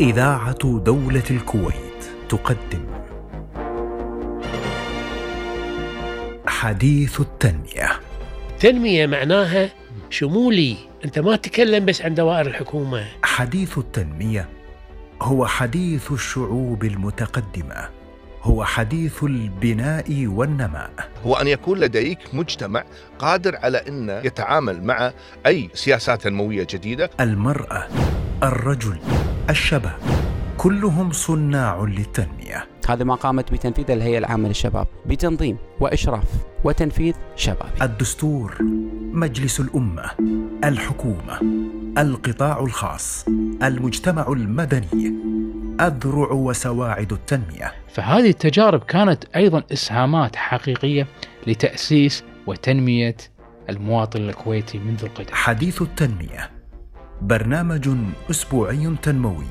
إذاعة دولة الكويت تقدم. حديث التنمية. تنمية معناها شمولي. أنت ما تتكلم بس عن دوائر الحكومة. حديث التنمية هو حديث الشعوب المتقدمة. هو حديث البناء والنماء. هو أن يكون لديك مجتمع قادر على أن يتعامل مع أي سياسات تنموية جديدة. المرأة الرجل. الشباب. كلهم صناع للتنمية. هذا ما قامت بتنفيذه الهيئة العامة للشباب بتنظيم وإشراف وتنفيذ شبابي الدستور مجلس الأمة الحكومة القطاع الخاص المجتمع المدني أذرع وسواعد التنمية. فهذه التجارب كانت أيضا إسهامات حقيقية لتأسيس وتنمية المواطن الكويتي منذ القدم. حديث التنمية برنامج أسبوعي تنموي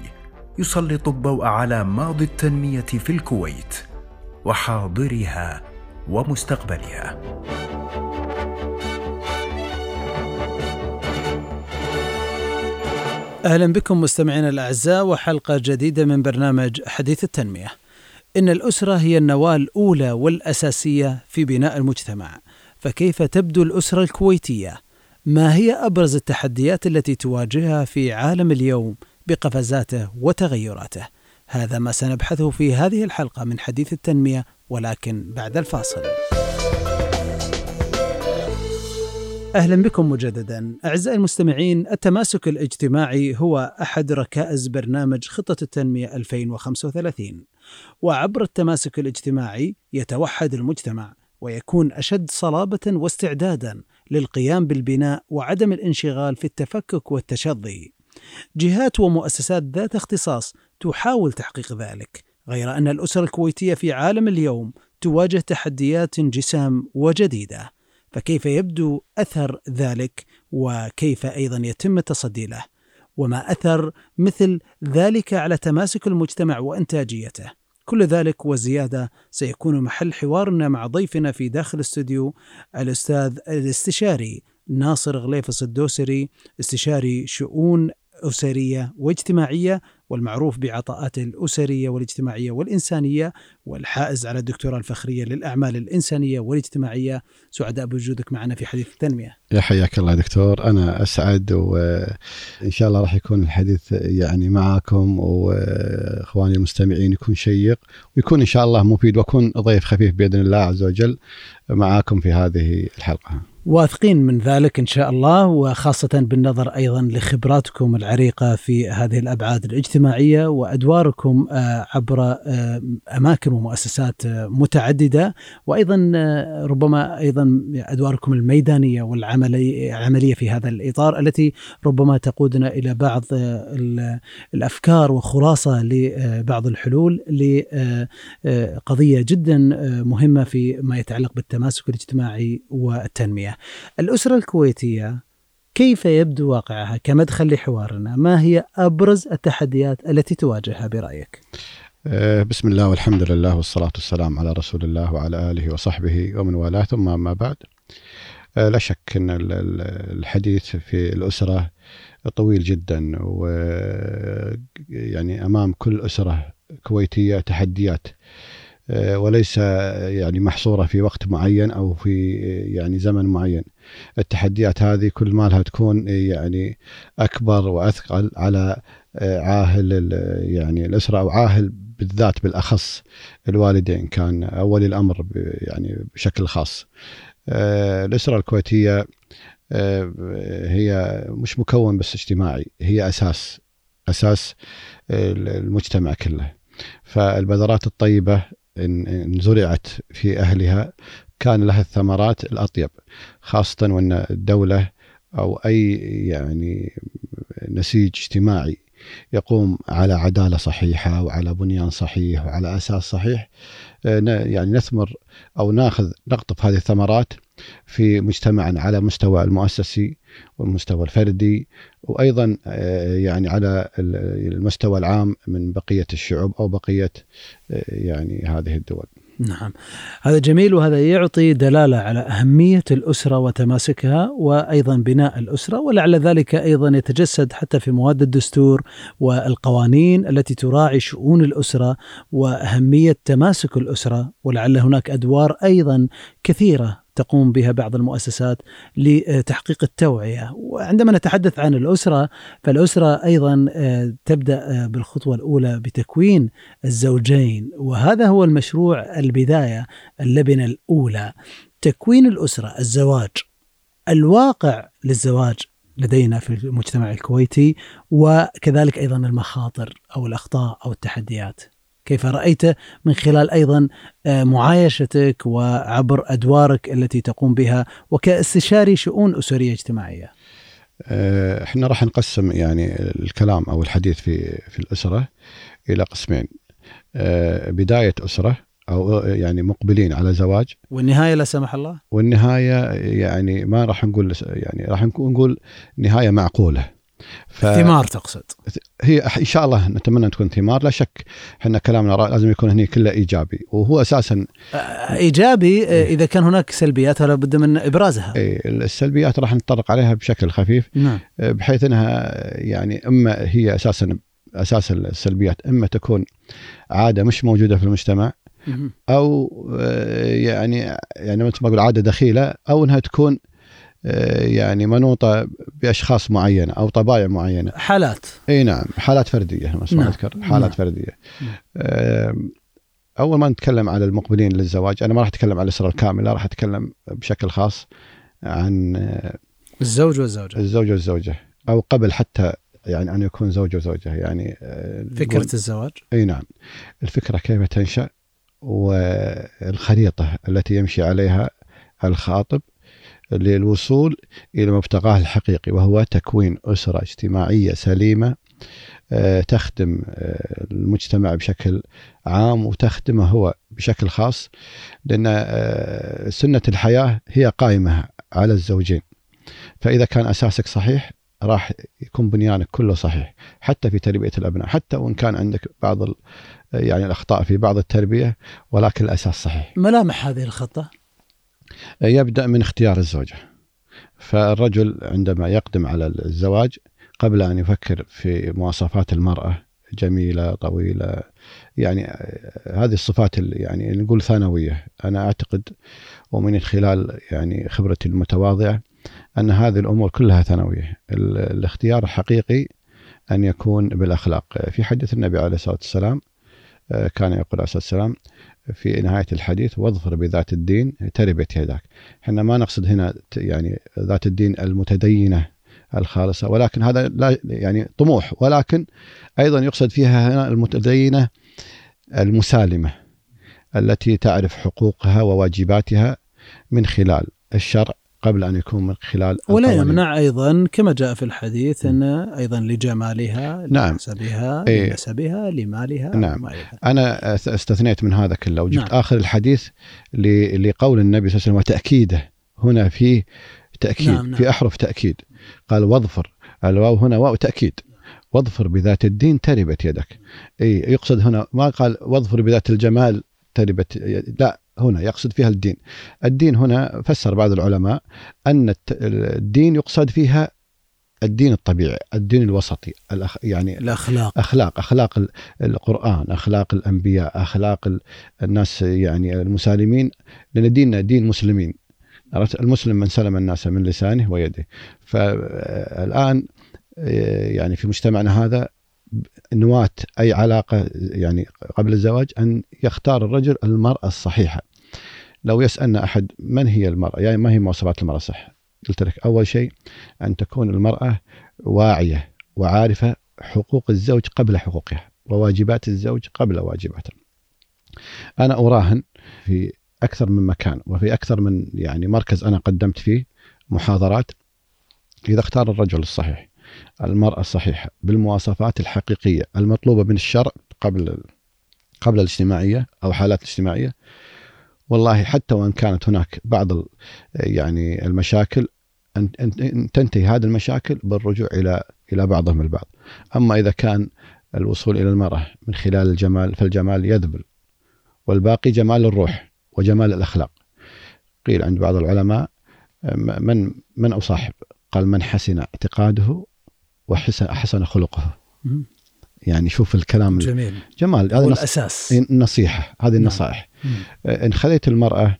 يسلط الضوء على ماضي التنمية في الكويت وحاضرها ومستقبلها أهلا بكم مستمعينا الأعزاء وحلقة جديدة من برنامج حديث التنمية. إن الأسرة هي النواة الأولى والأساسية في بناء المجتمع، فكيف تبدو الأسرة الكويتية؟ ما هي أبرز التحديات التي تواجهها في عالم اليوم بقفزاته وتغيراته؟ هذا ما سنبحثه في هذه الحلقة من حديث التنمية ولكن بعد الفاصل. أهلا بكم مجددا أعزائي المستمعين التماسك الاجتماعي هو أحد ركائز برنامج خطة التنمية 2035 وعبر التماسك الاجتماعي يتوحد المجتمع ويكون أشد صلابة واستعدادا للقيام بالبناء وعدم الانشغال في التفكك والتشظي. جهات ومؤسسات ذات اختصاص تحاول تحقيق ذلك، غير أن الاسره الكويتية في عالم اليوم تواجه تحديات جسام وجديدة. فكيف يبدو أثر ذلك وكيف أيضا يتم التصدي له وما أثر مثل ذلك على تماسك المجتمع وإنتاجيته كل ذلك وزيادة سيكون محل حوارنا مع ضيفنا في داخل الاستوديو الأستاذ الاستشاري ناصر غليفص الدوسري استشاري شؤون أسرية واجتماعية والمعروف بعطاءاته الاسريه والاجتماعية والإنسانية والحائز على الدكتوراه الفخرية للأعمال الإنسانية والاجتماعية سعداء بوجودك معنا في حديث التنمية. يا حياك الله دكتور أنا أسعد وإن شاء الله راح يكون الحديث يعني معاكم وإخواني المستمعين يكون شيق ويكون إن شاء الله مفيد واكون ضيف خفيف بإذن الله عز وجل معاكم في هذه الحلقة. واثقين من ذلك إن شاء الله وخاصة بالنظر أيضا لخبراتكم العريقة في هذه الأبعاد الاجتماعية وأدواركم عبر أماكن ومؤسسات متعددة وأيضا ربما أيضا أدواركم الميدانية والعملية في هذا الإطار التي ربما تقودنا إلى بعض الأفكار وخلاصة لبعض الحلول لقضيه جدا مهمة في ما يتعلق بالتماسك الاجتماعي والتنمية. الأسرة الكويتية كيف يبدو واقعها كمدخل لحوارنا؟ ما هي أبرز التحديات التي تواجهها برأيك؟ بسم الله والحمد لله والصلاة والسلام على رسول الله وعلى آله وصحبه ومن والاه ثم ما بعد لا شك أن الحديث في الأسرة طويل جدا ويعني أمام كل أسرة كويتية تحديات وليس يعني محصورة في وقت معين أو في يعني زمن معين. التحديات هذه كل ما لها تكون يعني أكبر وأثقل على عاهل يعني الأسرة أو عاهل بالذات بالأخص الوالدين كان أولي الأمر يعني بشكل خاص. الأسرة الكويتية هي مش مكون بس اجتماعي هي أساس أساس المجتمع كله. فالبذرات الطيبة إن زرعت في أهلها كان لها الثمرات الأطيب خاصة وأن الدولة أو أي يعني نسيج اجتماعي يقوم على عدالة صحيحة وعلى بنيان صحيح وعلى أساس صحيح يعني نثمر أو ناخذ نقطف هذه الثمرات في مجتمعنا على مستوى المؤسسي والمستوى الفردي وأيضا يعني على المستوى العام من بقية الشعوب أو بقية يعني هذه الدول. نعم هذا جميل وهذا يعطي دلالة على أهمية الأسرة وتماسكها وأيضا بناء الأسرة ولعل ذلك أيضا يتجسد حتى في مواد الدستور والقوانين التي تراعي شؤون الأسرة وأهمية تماسك الأسرة ولعل هناك أدوار أيضا كثيرة تقوم بها بعض المؤسسات لتحقيق التوعية، وعندما نتحدث عن الأسرة فالأسرة أيضا آه، تبدأ آه، بالخطوة الأولى بتكوين الزوجين، وهذا هو المشروع البداية اللبنة الأولى. تكوين الأسرة، الزواج. الواقع للزواج لدينا في المجتمع الكويتي وكذلك أيضا المخاطر أو الأخطاء أو التحديات. كيف رأيت من خلال أيضا آه، معايشتك وعبر أدوارك التي تقوم بها وكاستشاري شؤون أسرية اجتماعية. آه، إحنا راح نقسم يعني الكلام أو الحديث في في الأسرة إلى قسمين. آه، بداية أسرة أو يعني مقبلين على زواج. والنهاية لا سمح الله؟ والنهاية يعني ما راح نقول يعني راح نقول نهاية معقولة. ف... ثمار تقصد هي إن شاء الله نتمنى تكون ثمار لا شك إحنا كلامنا لازم يكون هنا كله إيجابي وهو أساسا إيجابي إيه. إذا كان هناك سلبيات فلا بد من إبرازها إيه السلبيات راح نتطرق عليها بشكل خفيف نعم. بحيث إنها يعني إما هي أساسا أساس السلبيات إما تكون عادة مش موجودة في المجتمع أو يعني يعني مثل ما أقول عادة دخيلة أو إنها تكون يعني منوطة بأشخاص معينة أو طبائع معينة حالات إي نعم حالات فردية بس نعم. أذكر حالات نعم. فردية نعم. أول ما نتكلم على المقبلين للزواج أنا ما راح أتكلم عن الأسرة الكاملة راح أتكلم بشكل خاص عن آه، الزوج والزوجة الزوج والزوجة أو قبل حتى يعني أن يكون زوج وزوجة يعني فكرة الزواج إي نعم الفكرة كيف تنشأ والخريطة التي يمشي عليها الخاطب للوصول إلى مبتغاه الحقيقي وهو تكوين أسرة اجتماعية سليمة آه، تخدم آه، المجتمع بشكل عام وتخدمه هو بشكل خاص لأن آه، سنة الحياة هي قائمة على الزوجين. فإذا كان أساسك صحيح راح يكون بنيانك كله صحيح حتى في تربية الأبناء حتى وإن كان عندك بعض يعني الأخطاء في بعض التربية ولكن الأساس صحيح. ملامح هذه الخطة يبدأ من اختيار الزوجة. فالرجل عندما يقدم على الزواج قبل أن يفكر في مواصفات المرأة جميلة طويلة يعني هذه الصفات اللي يعني نقول ثانوية. أنا أعتقد ومن خلال يعني خبرتي المتواضعة أن هذه الأمور كلها ثانوية. الاختيار الحقيقي أن يكون بالأخلاق. في حديث النبي عليه الصلاة والسلام كان يقول عليه الصلاة والسلام في نهاية الحديث واظفر بذات الدين تربت يداك. إحنا ما نقصد هنا يعني ذات الدين المتدينة الخالصة ولكن هذا لا يعني طموح ولكن أيضا يقصد فيها هنا المتدينة المسالمة التي تعرف حقوقها وواجباتها من خلال الشرع قبل أن يكون من خلال ولا يمنع أيضا كما جاء في الحديث أن أيضا لجمالها نعم. لنسبها إيه. لنسبها لمالها نعم. أنا استثنيت من هذا كله. وجبت نعم. آخر الحديث لقول النبي صلى الله عليه وسلم وتأكيده. هنا في تأكيد نعم نعم. في أحرف تأكيد. قال واظفر. الواو هنا واو تأكيد. واظفر بذات الدين تربت يدك. اي يقصد هنا ما قال واظفر بذات الجمال تربت لا. هنا يقصد فيها الدين. الدين هنا فسر بعض العلماء أن الدين يقصد فيها الدين الطبيعي الدين الوسطي الأخ يعني الأخلاق. أخلاق أخلاق القرآن أخلاق الأنبياء أخلاق الناس يعني المسالمين. لأن ديننا دين مسلمين. المسلم من سلم الناس من لسانه ويده. فالآن يعني في مجتمعنا هذا نواة أي علاقة يعني قبل الزواج أن يختار الرجل المرأة الصحيحة. لو يسألنا أحد من هي المرأة يعني ما هي مواصفات المرأة صح؟ قلت لك أول شيء أن تكون المرأة واعية وعارفة حقوق الزوج قبل حقوقها وواجبات الزوج قبل واجباته أنا أراهن في أكثر من مكان وفي أكثر من يعني مركز أنا قدمت فيه محاضرات إذا اختار الرجل الصحيح. المرأة الصحيحة بالمواصفات الحقيقية المطلوبة من الشرع قبل قبل الاجتماعية أو حالات الاجتماعية. والله حتى وإن كانت هناك بعض يعني المشاكل أن تنتهي هذه المشاكل بالرجوع إلى إلى بعضهم البعض. أما إذا كان الوصول إلى المرأة من خلال الجمال فالجمال يذبل والباقي جمال الروح وجمال الأخلاق. قيل عند بعض العلماء من من أصاحب؟ قال من حسن اعتقاده وحسن حسن خلقه مم. يعني شوف الكلام جميل جمال هذا الاساس النصيحة هذه النصائح مم. إن خليت المرأة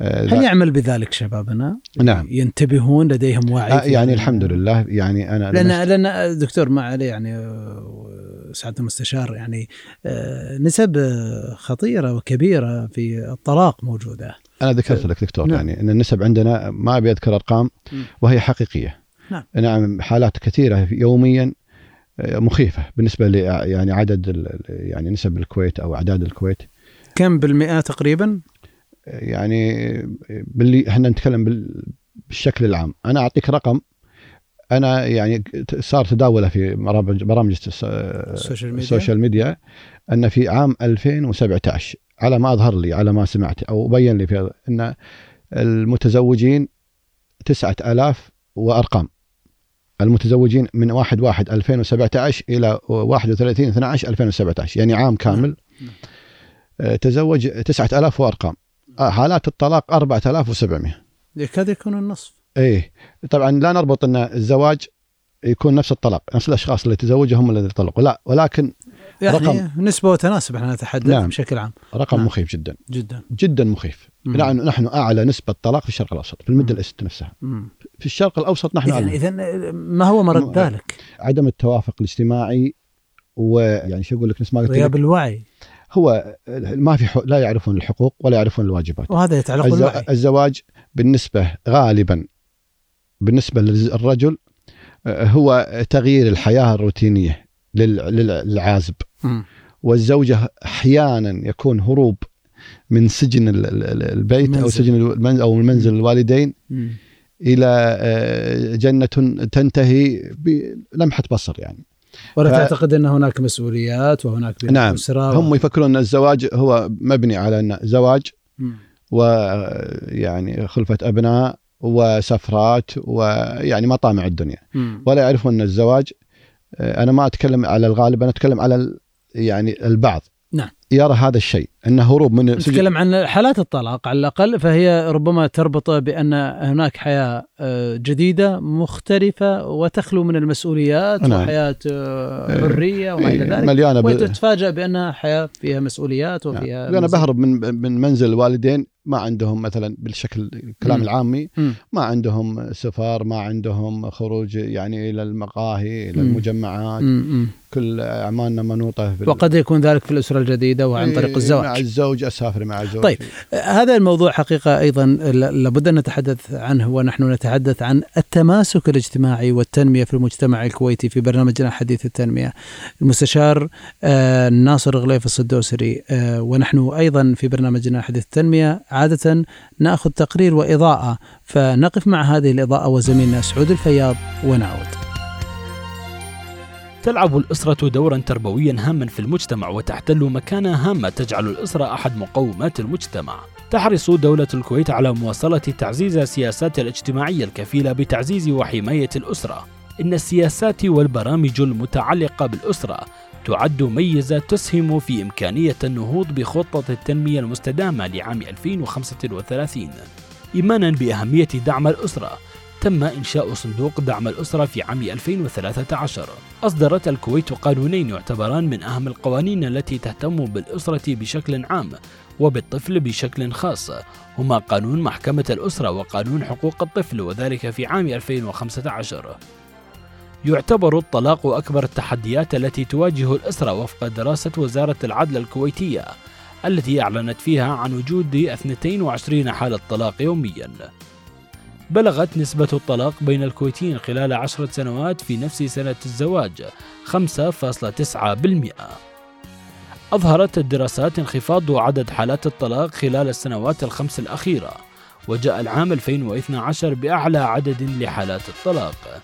آه، هل يعمل بذلك شبابنا؟ نعم ينتبهون لديهم وعي آه، يعني؟ الحمد لله يعني أنا لأن لأن دكتور ما عليه يعني آه، سعادة المستشار يعني آه، نسب آه، خطيرة وكبيرة في الطلاق موجودة أنا ذكرت لك دكتور نعم. يعني إن النسب عندنا ما أبي أذكر أرقام. وهي حقيقية نعم. نعم حالات كثيرة يوميا آه، مخيفة بالنسبة ل يعني عدد يعني نسب الكويت أو أعداد الكويت. كم بالمئة تقريبا؟ آه، يعني باللي إحنا نتكلم بال- بالشكل العام. أنا أعطيك رقم. أنا يعني صار تداوله في برامج برامج الس- ال social media. ال social media أن في عام 2017 على ما أظهر لي على ما سمعت أو بين لي في أن المتزوجين 9000 وأرقام. المتزوجين من 1 1 2017 إلى 31 12 2017 يعني عام كامل آه، تزوج 9000 وأرقام آه، حالات الطلاق 4700 يكاد يكون النصف إيه طبعا لا نربط إن الزواج يكون نفس الطلاق نفس الأشخاص اللي تزوجوا هم اللي طلقوا لا ولكن يعني رقم. نسبة وتناسب إحنا نتحدث نعم. بشكل عام رقم نعم. مخيف جدا جدا جدا مخيف. نحن نحن أعلى نسبة طلاق في الشرق الأوسط في ال Middle East نفسها. مم. في الشرق الأوسط نحن اذا اذا ما هو مرد م- ذلك؟ عدم التوافق الاجتماعي ويعني شو أقول لك نفس ما قلت غياب الوعي. هو ما في حق لا يعرفون الحقوق ولا يعرفون الواجبات. وهذا يتعلق الز- بالوعي. الزواج بالنسبة غالبا بالنسبة للرجل آه، هو تغيير الحياة الروتينية لل- لل- للعازب. مم. والزوجة أحيانا يكون هروب من سجن ال- ال- ال- البيت أو المنزل. سجن المنزل أو المنزل الوالدين مم. إلى آه، جنة تنتهي بلمحة بصر يعني ولا ف- تعتقد أن هناك مسؤوليات وهناك بناء نعم. أسرة هم يفكرون أن الزواج هو مبني على أن زواج. ويعني خلفة أبناء وسفرات ويعني مطامع الدنيا مم. ولا يعرفون أن الزواج آه، أنا ما أتكلم على الغالب أنا أتكلم على يعني البعض نعم. يرى هذا الشيء إنه هروب من نتكلم عن حالات الطلاق على الأقل فهي ربما تربط بأن هناك حياة آه، جديدة مختلفة وتخلو من المسؤوليات نعم. وحياة آه، حرية وما إلى إيه، ذلك مليانة ب... وتتفاجأ بانها حياة فيها مسؤوليات نعم. وفيها أنا مزيد. بهرب من من منزل الوالدين ما عندهم مثلا بالشكل الكلام. العامي. ما عندهم سفر ما عندهم خروج يعني إلى المقاهي إلى. المجمعات. كل أعمالنا منوطة بال... وقد يكون ذلك في الأسرة الجديدة وعن طريق إيه، الزواج. مع الزوج أسافر مع الزوج طيب. هذا الموضوع حقيقة أيضا ل- لابد أن نتحدث عنه ونحن نتحدث عن التماسك الاجتماعي والتنمية في المجتمع الكويتي في برنامجنا حديث التنمية. المستشار آه، ناصر غليف الصدوسري آه، ونحن أيضا في برنامجنا حديث التنمية. عادة نأخذ تقرير وإضاءة فنقف مع هذه الإضاءة وزميلنا سعود الفياض ونعود. تلعب الأسرة دورا تربويا هاما في المجتمع وتحتل مكانة هامة تجعل الأسرة أحد مقومات المجتمع. تحرص دولة الكويت على مواصلة تعزيز السياسات الاجتماعية الكفيلة بتعزيز وحماية الأسرة. إن السياسات والبرامج المتعلقة بالأسرة تعد ميزة تسهم في إمكانية النهوض بخطة التنمية المستدامة لعام 2035 إيمانا بأهمية دعم الأسرة تم إنشاء صندوق دعم الأسرة في عام 2013 أصدرت الكويت قانونين يعتبران من أهم القوانين التي تهتم بالأسرة بشكل عام وبالطفل بشكل خاص. هما قانون محكمة الأسرة وقانون حقوق الطفل وذلك في عام 2015 يعتبر الطلاق أكبر التحديات التي تواجه الأسرة وفق دراسة وزارة العدل الكويتية التي أعلنت فيها عن وجود 22 حالة طلاق يومياً. بلغت نسبة الطلاق بين الكويتيين خلال عشرة سنوات في نفس سنة الزواج 5.9% أظهرت الدراسات انخفاض عدد حالات الطلاق خلال السنوات الخمس الأخيرة وجاء العام 2012 بأعلى عدد لحالات الطلاق.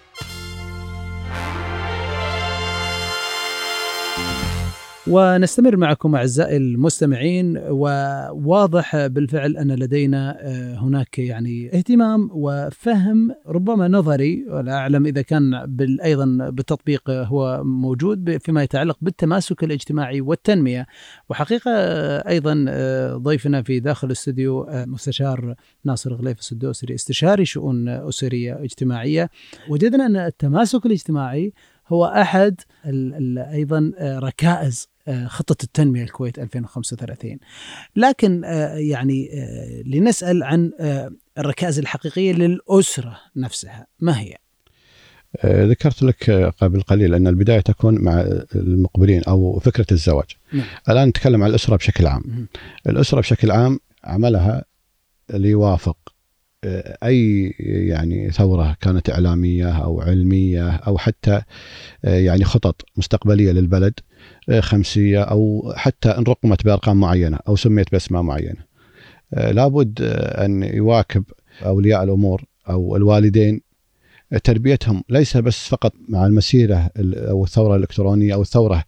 ونستمر معكم أعزائي المستمعين وواضح بالفعل أن لدينا آه، هناك يعني اهتمام وفهم ربما نظري ولا أعلم إذا كان أيضا بالتطبيق هو موجود فيما يتعلق بالتماسك الاجتماعي والتنمية. وحقيقة آه، أيضا آه، ضيفنا في داخل الاستوديو آه، مستشار ناصر غليف السدوسري استشاري شؤون أسرية اجتماعية. وجدنا أن التماسك الاجتماعي هو أحد أيضا ركائز آه، خطة التنمية الكويت 2035 لكن آه، يعني آه، لنسأل عن الركائز الحقيقية للأسرة نفسها ما هي؟ ذكرت لك قبل قليل أن البداية تكون مع المقبلين أو فكرة الزواج. نعم. الآن نتكلم عن الأسرة بشكل عام. الأسرة بشكل عام عملها ليوافق أي يعني ثورة كانت إعلامية أو علمية أو حتى آه، يعني خطط مستقبلية للبلد آه، خمسية أو حتى إن رقمت بأرقام معينة أو سميت بأسماء معينة. آه، لابد أن يواكب أولياء الأمور أو الوالدين تربيتهم ليس بس فقط مع المسيرة ال- أو الثورة الإلكترونية أو الثورة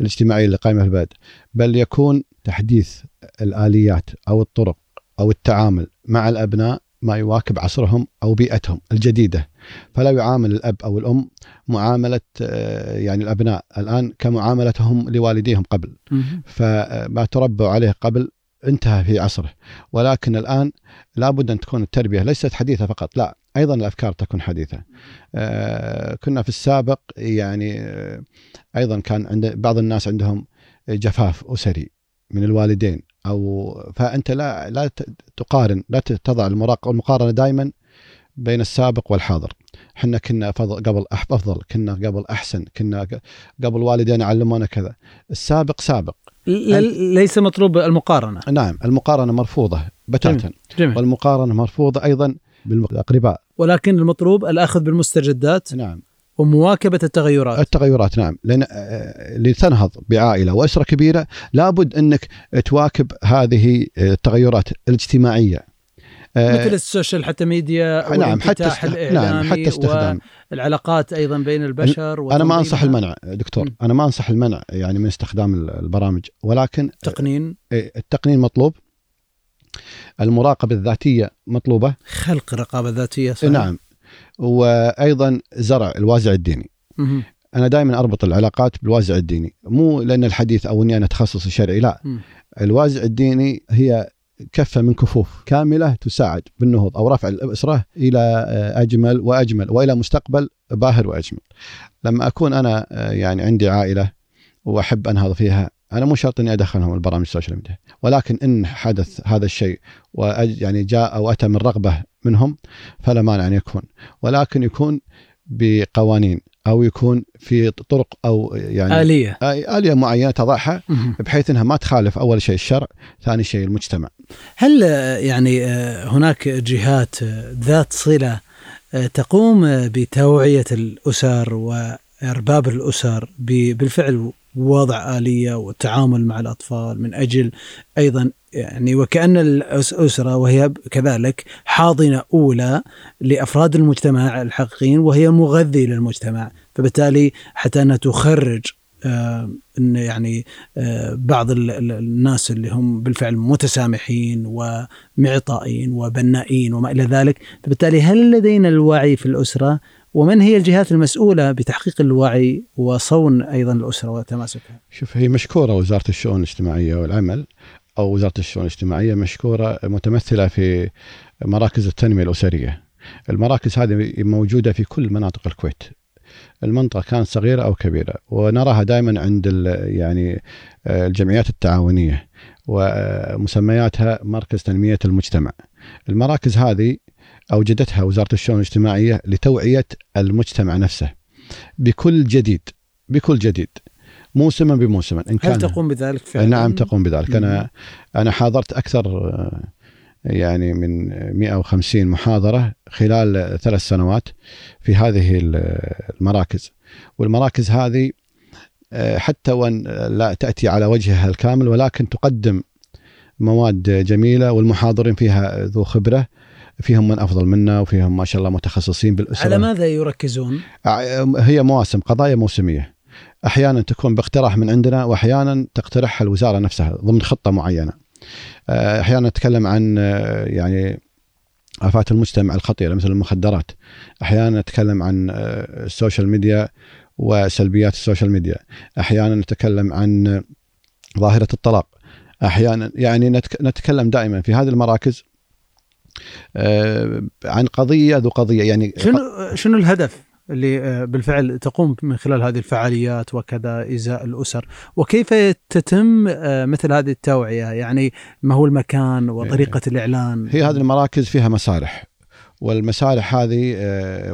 الاجتماعية اللي قائمة في البلد بل يكون تحديث الآليات أو الطرق أو التعامل مع الأبناء ما يواكب عصرهم أو بيئتهم الجديدة. فلا يعامل الأب أو الأم معاملة آه، يعني الأبناء. الآن كمعاملتهم لوالديهم قبل. فما تربوا عليه قبل انتهى في عصره. ولكن الآن لابد أن تكون التربية ليست حديثة فقط. لا أيضا الأفكار تكون حديثة. آه كنا في السابق يعني آه أيضا كان عند بعض الناس عندهم جفاف أسري من الوالدين. أو فأنت لا لا تقارن لا تضع المقارنة دائما بين السابق والحاضر. إحنا كنا قبل أفضل، كنا قبل أحسن، كنا قبل والدينا علمونا كذا. السابق سابق. ليس مطلوب المقارنة نعم المقارنة مرفوضة بتاتا جميل والمقارنة مرفوضة أيضا بالاقرباء ولكن المطلوب الأخذ بالمستجدات نعم ومواكبة التغيرات. التغيرات نعم. لأن آه، لتنهض بعائلة وأسرة كبيرة لابد أنك تواكب هذه التغيرات الاجتماعية. آه، مثل السوشيال حتى ميديا نعم حتى. الاعلامي نعم حتى استخدام. والعلاقات أيضا بين البشر أنا ما. أنصح المنع دكتور. مم. أنا ما أنصح المنع يعني من استخدام البرامج. ولكن تقنين. آه، التقنين مطلوب. المراقبة الذاتية مطلوبة. خلق رقابه ذاتيه صحيح. نعم. وأيضا زرع الوازع الديني. مهم. أنا دائما أربط العلاقات بالوازع الديني. مو لأن الحديث أو إني أنا تخصصي شرعي لا. مم. الوازع الديني هي كفة من كفوف كاملة تساعد بالنهوض أو رفع الأسرة إلى آه، أجمل وأجمل وإلى مستقبل باهر وأجمل. لما أكون أنا آه، يعني عندي عائلة وأحب أنهض فيها أنا مو شرط إني أدخلهم البرامج ال social media. ولكن إن حدث هذا الشيء وأج يعني جاء أو أتى من رغبة منهم فلا مانع أن يكون ولكن يكون بقوانين أو يكون في طرق أو يعني آلية آلية معينة تضعها. بحيث إنها ما تخالف أول شيء الشرع، ثاني شيء المجتمع. هل يعني هناك جهات ذات صلة تقوم بتوعية الأسر وإرباب الأسر بالفعل وضع آلية والتعامل مع الأطفال من أجل أيضا يعني وكأن الاسره وهي كذلك حاضنة أولى لأفراد المجتمع الحقيقيين وهي مغذي للمجتمع فبالتالي حتى أنها تخرج آه، إن يعني آه، بعض ال- ال- الناس اللي هم بالفعل متسامحين ومعطائين وبنائين وما إلى ذلك، فبالتالي هل لدينا الوعي في الأسرة؟ ومن هي الجهات المسؤولة بتحقيق الوعي وصون أيضا الأسرة وتماسكها؟ شوف هي مشكورة وزارة الشؤون الاجتماعية والعمل أو وزارة الشؤون الاجتماعية مشكورة متمثلة في مراكز التنمية الأسرية. المراكز هذه موجودة في كل مناطق الكويت. المنطقة كانت صغيرة أو كبيرة ونراها دائما عند يعني الجمعيات التعاونية ومسمياتها مركز تنمية المجتمع. المراكز هذه أوجدتها وزارة الشؤون الاجتماعية لتوعية المجتمع نفسه. بكل جديد بكل جديد. موسما بموسما إن كان هل تقوم بذلك فعلا؟ نعم تقوم بذلك. أنا أنا حاضرت أكثر آه، يعني من 150 محاضرة خلال ثلاث سنوات في هذه المراكز. والمراكز هذه آه، حتى وأن لا تأتي على وجهها الكامل ولكن تقدم مواد جميلة والمحاضرين فيها ذو خبرة. فيهم من أفضل منا وفيهم ما شاء الله متخصصين بالاسره على ماذا يركزون؟ هي مواسم قضايا موسمية. أحيانا تكون باقتراح من عندنا وأحيانا تقترحها الوزارة نفسها ضمن خطة معينة. آه، أحيانا نتكلم عن آه، يعني آفات المجتمع الخطيرة مثل المخدرات. أحيانا نتكلم عن آه، ال social media وسلبيات ال social media. أحيانا نتكلم عن ظاهرة الطلاق. أحيانا يعني نتك- نتكلم دائما في هذه المراكز. آه، عن قضية ذو قضية يعني شنو شنو الهدف اللي آه، بالفعل تقوم من خلال هذه الفعاليات وكذا إزاء الأسر؟ وكيف تتم آه، مثل هذه التوعية؟ يعني ما هو المكان وطريقة الإعلان؟ هي هذه المراكز فيها مسارح والمسارح هذه آه،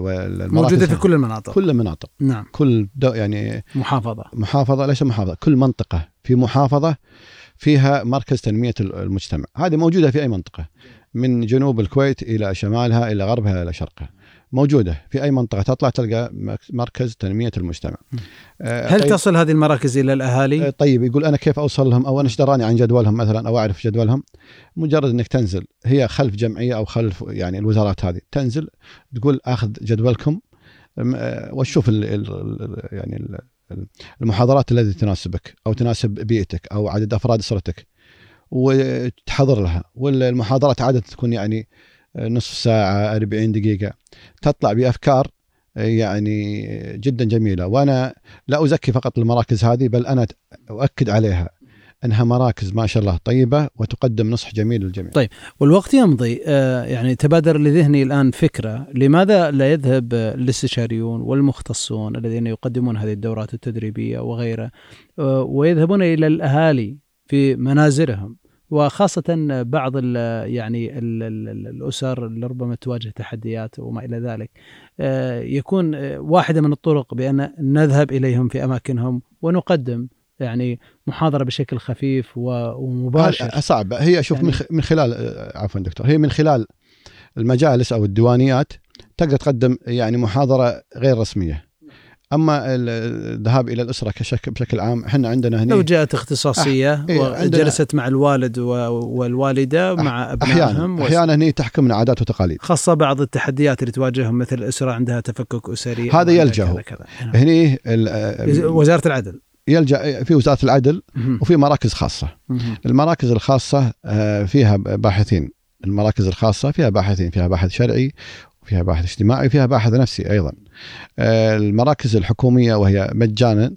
موجودة في كل المناطق. كل المناطق. نعم. كل دو يعني محافظة. محافظة ليس محافظة كل منطقة في محافظة فيها مركز تنمية المجتمع. هذه موجودة في أي منطقة. من جنوب الكويت إلى شمالها إلى غربها إلى شرقها. موجودة. في أي منطقة تطلع تلقى مركز تنمية المجتمع. آه، هل طيب- تصل هذه المراكز إلى آه، الاهالي؟ طيب يقول أنا كيف اوصل لهم أو أنا إيش دراني عن جدولهم مثلا؟ أو أعرف جدولهم؟ مجرد إنك تنزل. هي خلف جمعية أو خلف يعني الوزارات هذه. تنزل تقول آخذ جدولكم آه، وتشوف ال ال ال يعني ال- ال- المحاضرات التي تناسبك أو تناسب بيئتك أو عدد أفراد أسرتك. وتحضر لها والمحاضرات عادة تكون يعني آه، نصف ساعة 40 دقيقة تطلع بأفكار آه، يعني جدا جميلة وأنا لا أزكي فقط المراكز هذه بل أنا أؤكد عليها إنها مراكز ما شاء الله طيبة وتقدم نصح جميل للجميع. طيب. والوقت يمضي آه، يعني تبادر لذهني الآن فكرة لماذا لا يذهب آه، الاستشاريون والمختصون الذين يقدمون هذه الدورات التدريبية وغيرها آه، ويذهبون إلى الأهالي في منازلهم وخاصة بعض ال يعني ال ال الأسر اللي ربما تواجه تحديات وما إلى ذلك. آه، يكون آه، واحدة من الطرق بأن نذهب إليهم في أماكنهم ونقدم يعني محاضرة بشكل خفيف ومباشر. صعب. هي شوف يعني- من خلال آه، عفوا دكتور هي من خلال المجالس أو الديوانيات تقدر تقدم يعني محاضرة غير رسمية. أما ال- الذهاب إلى الأسرة كشكل بشكل عام إحنا عندنا هنا لو جاءت اختصاصية إيه، وجلست مع الوالد و- والوالدة مع أبنائهم أحيانا أحيانا هي تحكمنا عادات وتقاليد. خاصة بعض التحديات اللي تواجههم مثل أسرة عندها تفكك أسري هذا كذا. نعم. هني ال- وزارة العدل يلجأ في وزارة العدل. وفي مراكز خاصة. المراكز الخاصة آه، فيها باحثين المراكز الخاصة فيها باحثين فيها باحث شرعي وفيها باحث اجتماعي وفيها باحث نفسي أيضا آه، المراكز الحكومية وهي مجانا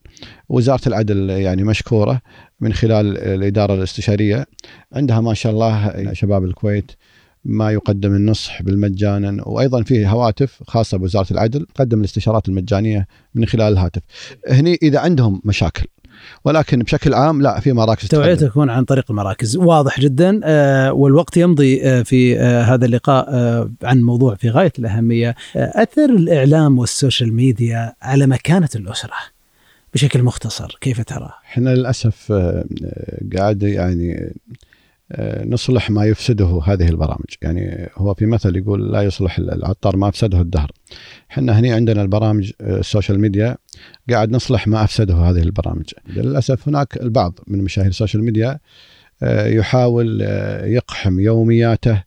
وزارة العدل يعني مشكورة من خلال الإدارة الاستشارية عندها ما شاء الله شباب الكويت ما يقدم النصح بالمجانا وأيضا فيه هواتف خاصة بوزارة العدل تقدم الاستشارات المجانية من خلال الهاتف. هني إذا عندهم مشاكل ولكن بشكل عام لا في مراكز تقدم. تكون عن طريق المراكز واضح جدا آه، والوقت يمضي آه، في آه، هذا اللقاء عن موضوع في غاية الأهمية آه، أثر الإعلام وال social media على مكانة الأسرة بشكل مختصر كيف ترى؟ إحنا للأسف قاعد يعني نصلح ما يفسده هذه البرامج. يعني هو في مثل يقول لا يصلح العطار ما أفسده الدهر. إحنا هنا عندنا البرامج آه، ال social media قاعد نصلح ما أفسده هذه البرامج. للأسف هناك البعض من مشاهير ال social media آه، يحاول آه، يقحم يومياته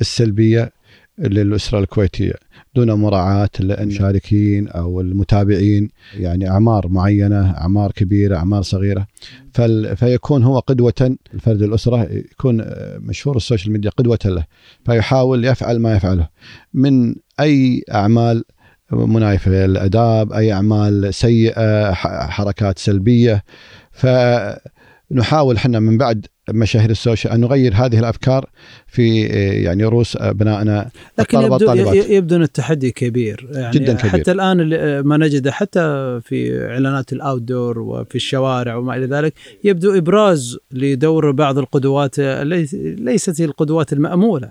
السلبية للأسرة الكويتية دون مراعاة المشاركين أو المتابعين يعني أعمار معينة أعمار كبيرة أعمار صغيرة. فال فيكون هو قدوة الفرد الأسرة يكون مشهور ال social media قدوة له فيحاول يفعل ما يفعله. من أي أعمال منايفه للاداب أي أعمال سيئة ح- حركات سلبية؟ فنحاول إحنا من بعد مشاهير السوشيال أن نغير هذه الأفكار في آه، يعني رؤوس ابنائنا لكن الطلبة يبدو, والطالبات. يبدو أن التحدي كبير يعني جداً كبير. حتى الآن اللي- ما نجده حتى في إعلانات الأوتدور وفي الشوارع وما إلى ذلك يبدو إبراز لدور بعض القدوات ليست هي القدوات المأمولة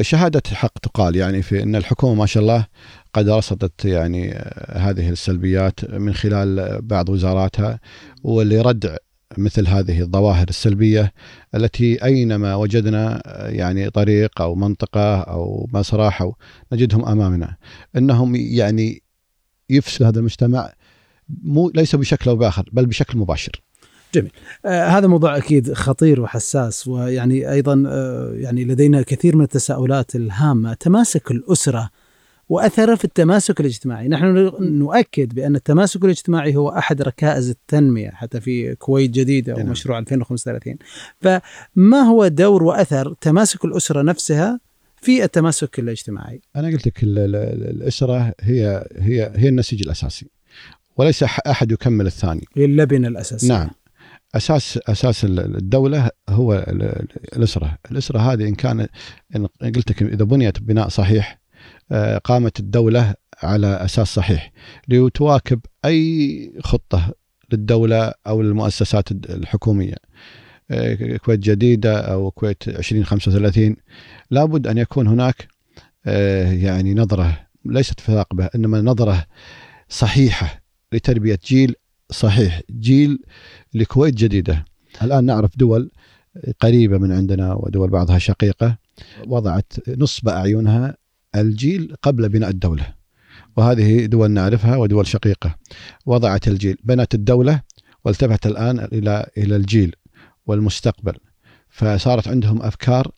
شهادة حق تقال يعني في أن الحكومة ما شاء الله قد رصدت يعني آه، هذه السلبيات من خلال بعض وزاراتها ولردع مثل هذه الظواهر السلبية التي أينما وجدنا آه، يعني طريق أو منطقة أو مسرح أو نجدهم أمامنا. أنهم يعني يفسد هذا المجتمع مو ليس بشكل أو بآخر بل بشكل مباشر. آه هذا موضوع أكيد خطير وحساس ويعني أيضا آه يعني لدينا كثير من التساؤلات الهامة. تماسك الأسرة وأثره في التماسك الاجتماعي، نحن نؤكد بأن التماسك الاجتماعي هو أحد ركائز التنمية حتى في كويت جديده. ومشروع 2035 فما هو دور وأثر تماسك الأسرة نفسها في التماسك الاجتماعي؟ أنا قلت لك ال- ال- ال- الأسرة هي هي هي النسيج الأساسي وليس أحد يكمل الثاني. هي اللبنه الاساسيه نعم. أساس أساس ال- الدولة هو ال- ال- الأسرة، الأسرة هذه إن كان إن قلت لك إذا بنيت بناء صحيح قامت الدولة على أساس صحيح. لتواكب أي خطة للدولة أو المؤسسات الد- الحكومية. آه، كويت جديدة أو كويت 2035 لابد أن يكون هناك آه، يعني نظرة ليست في ثاقبه إنما نظرة صحيحة لتربية جيل صحيح جيل لكويت جديدة. الآن نعرف دول قريبة من عندنا ودول بعضها شقيقة. وضعت نصب أعينها الجيل قبل بناء الدولة. وهذه دول نعرفها ودول شقيقة. وضعت الجيل بنت الدولة والتفت الآن إلى إلى الجيل والمستقبل. فصارت عندهم أفكار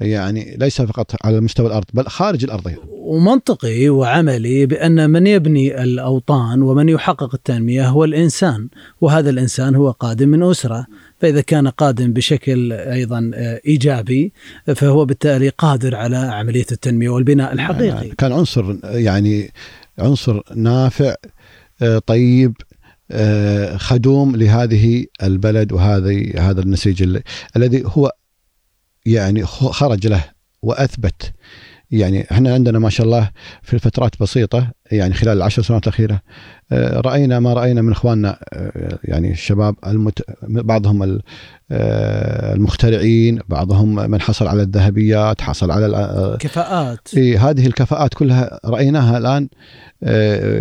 يعني ليس فقط على مستوى الأرض بل خارج الأرض ومنطقي وعملي بأن من يبني الأوطان ومن يحقق التنمية هو الإنسان وهذا الإنسان هو قادم من أسرة. فإذا كان قادم بشكل أيضا آه، إيجابي فهو بالتالي قادر على عملية التنمية والبناء الحقيقي. كان عنصر يعني عنصر نافع آه، طيب آه، خدوم لهذه البلد وهذه هذا النسيج ال- الذي هو يعني خرج له وأثبت يعني إحنا عندنا ما شاء الله في فترات بسيطة يعني خلال العشر سنوات الأخيرة آه، رأينا ما رأينا من إخواننا آه، يعني الشباب المت... بعضهم آه، المخترعين بعضهم من حصل على الذهبيات حصل على كفاءات في هذه الكفاءات كلها رأيناها الآن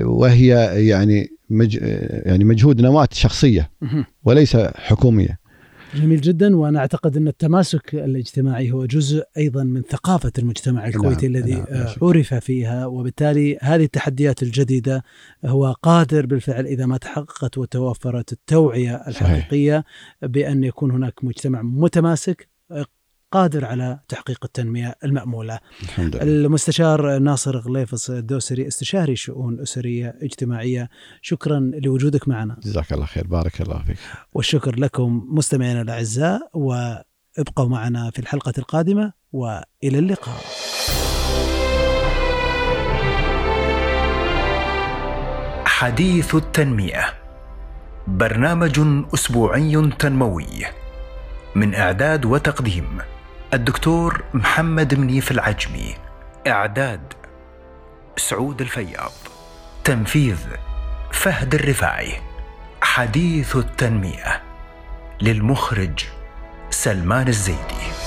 وهي يعني مج يعني مجهود نواة شخصية. وليس حكومية جميل جدا وأنا أعتقد أن التماسك الاجتماعي هو جزء أيضا من ثقافة المجتمع الكويتي نعم، الذي نعم،. عرف فيها وبالتالي هذه التحديات الجديدة هو قادر بالفعل إذا ما تحققت وتوفرت التوعية الحقيقية بأن يكون هناك مجتمع متماسك قادر على تحقيق التنمية المأمولة. الحمد لله المستشار ناصر غليفص الدوسري استشاري شؤون أسرية اجتماعية شكرا لوجودك معنا. جزاك الله خير بارك الله فيك والشكر لكم مستمعينا الأعزاء وابقوا معنا في الحلقة القادمة وإلى اللقاء. حديث التنمية برنامج أسبوعي تنموي من إعداد وتقديم الدكتور محمد منيف العجمي إعداد سعود الفياض تنفيذ فهد الرفاعي حديث التنمية للمخرج سلمان الزيدي.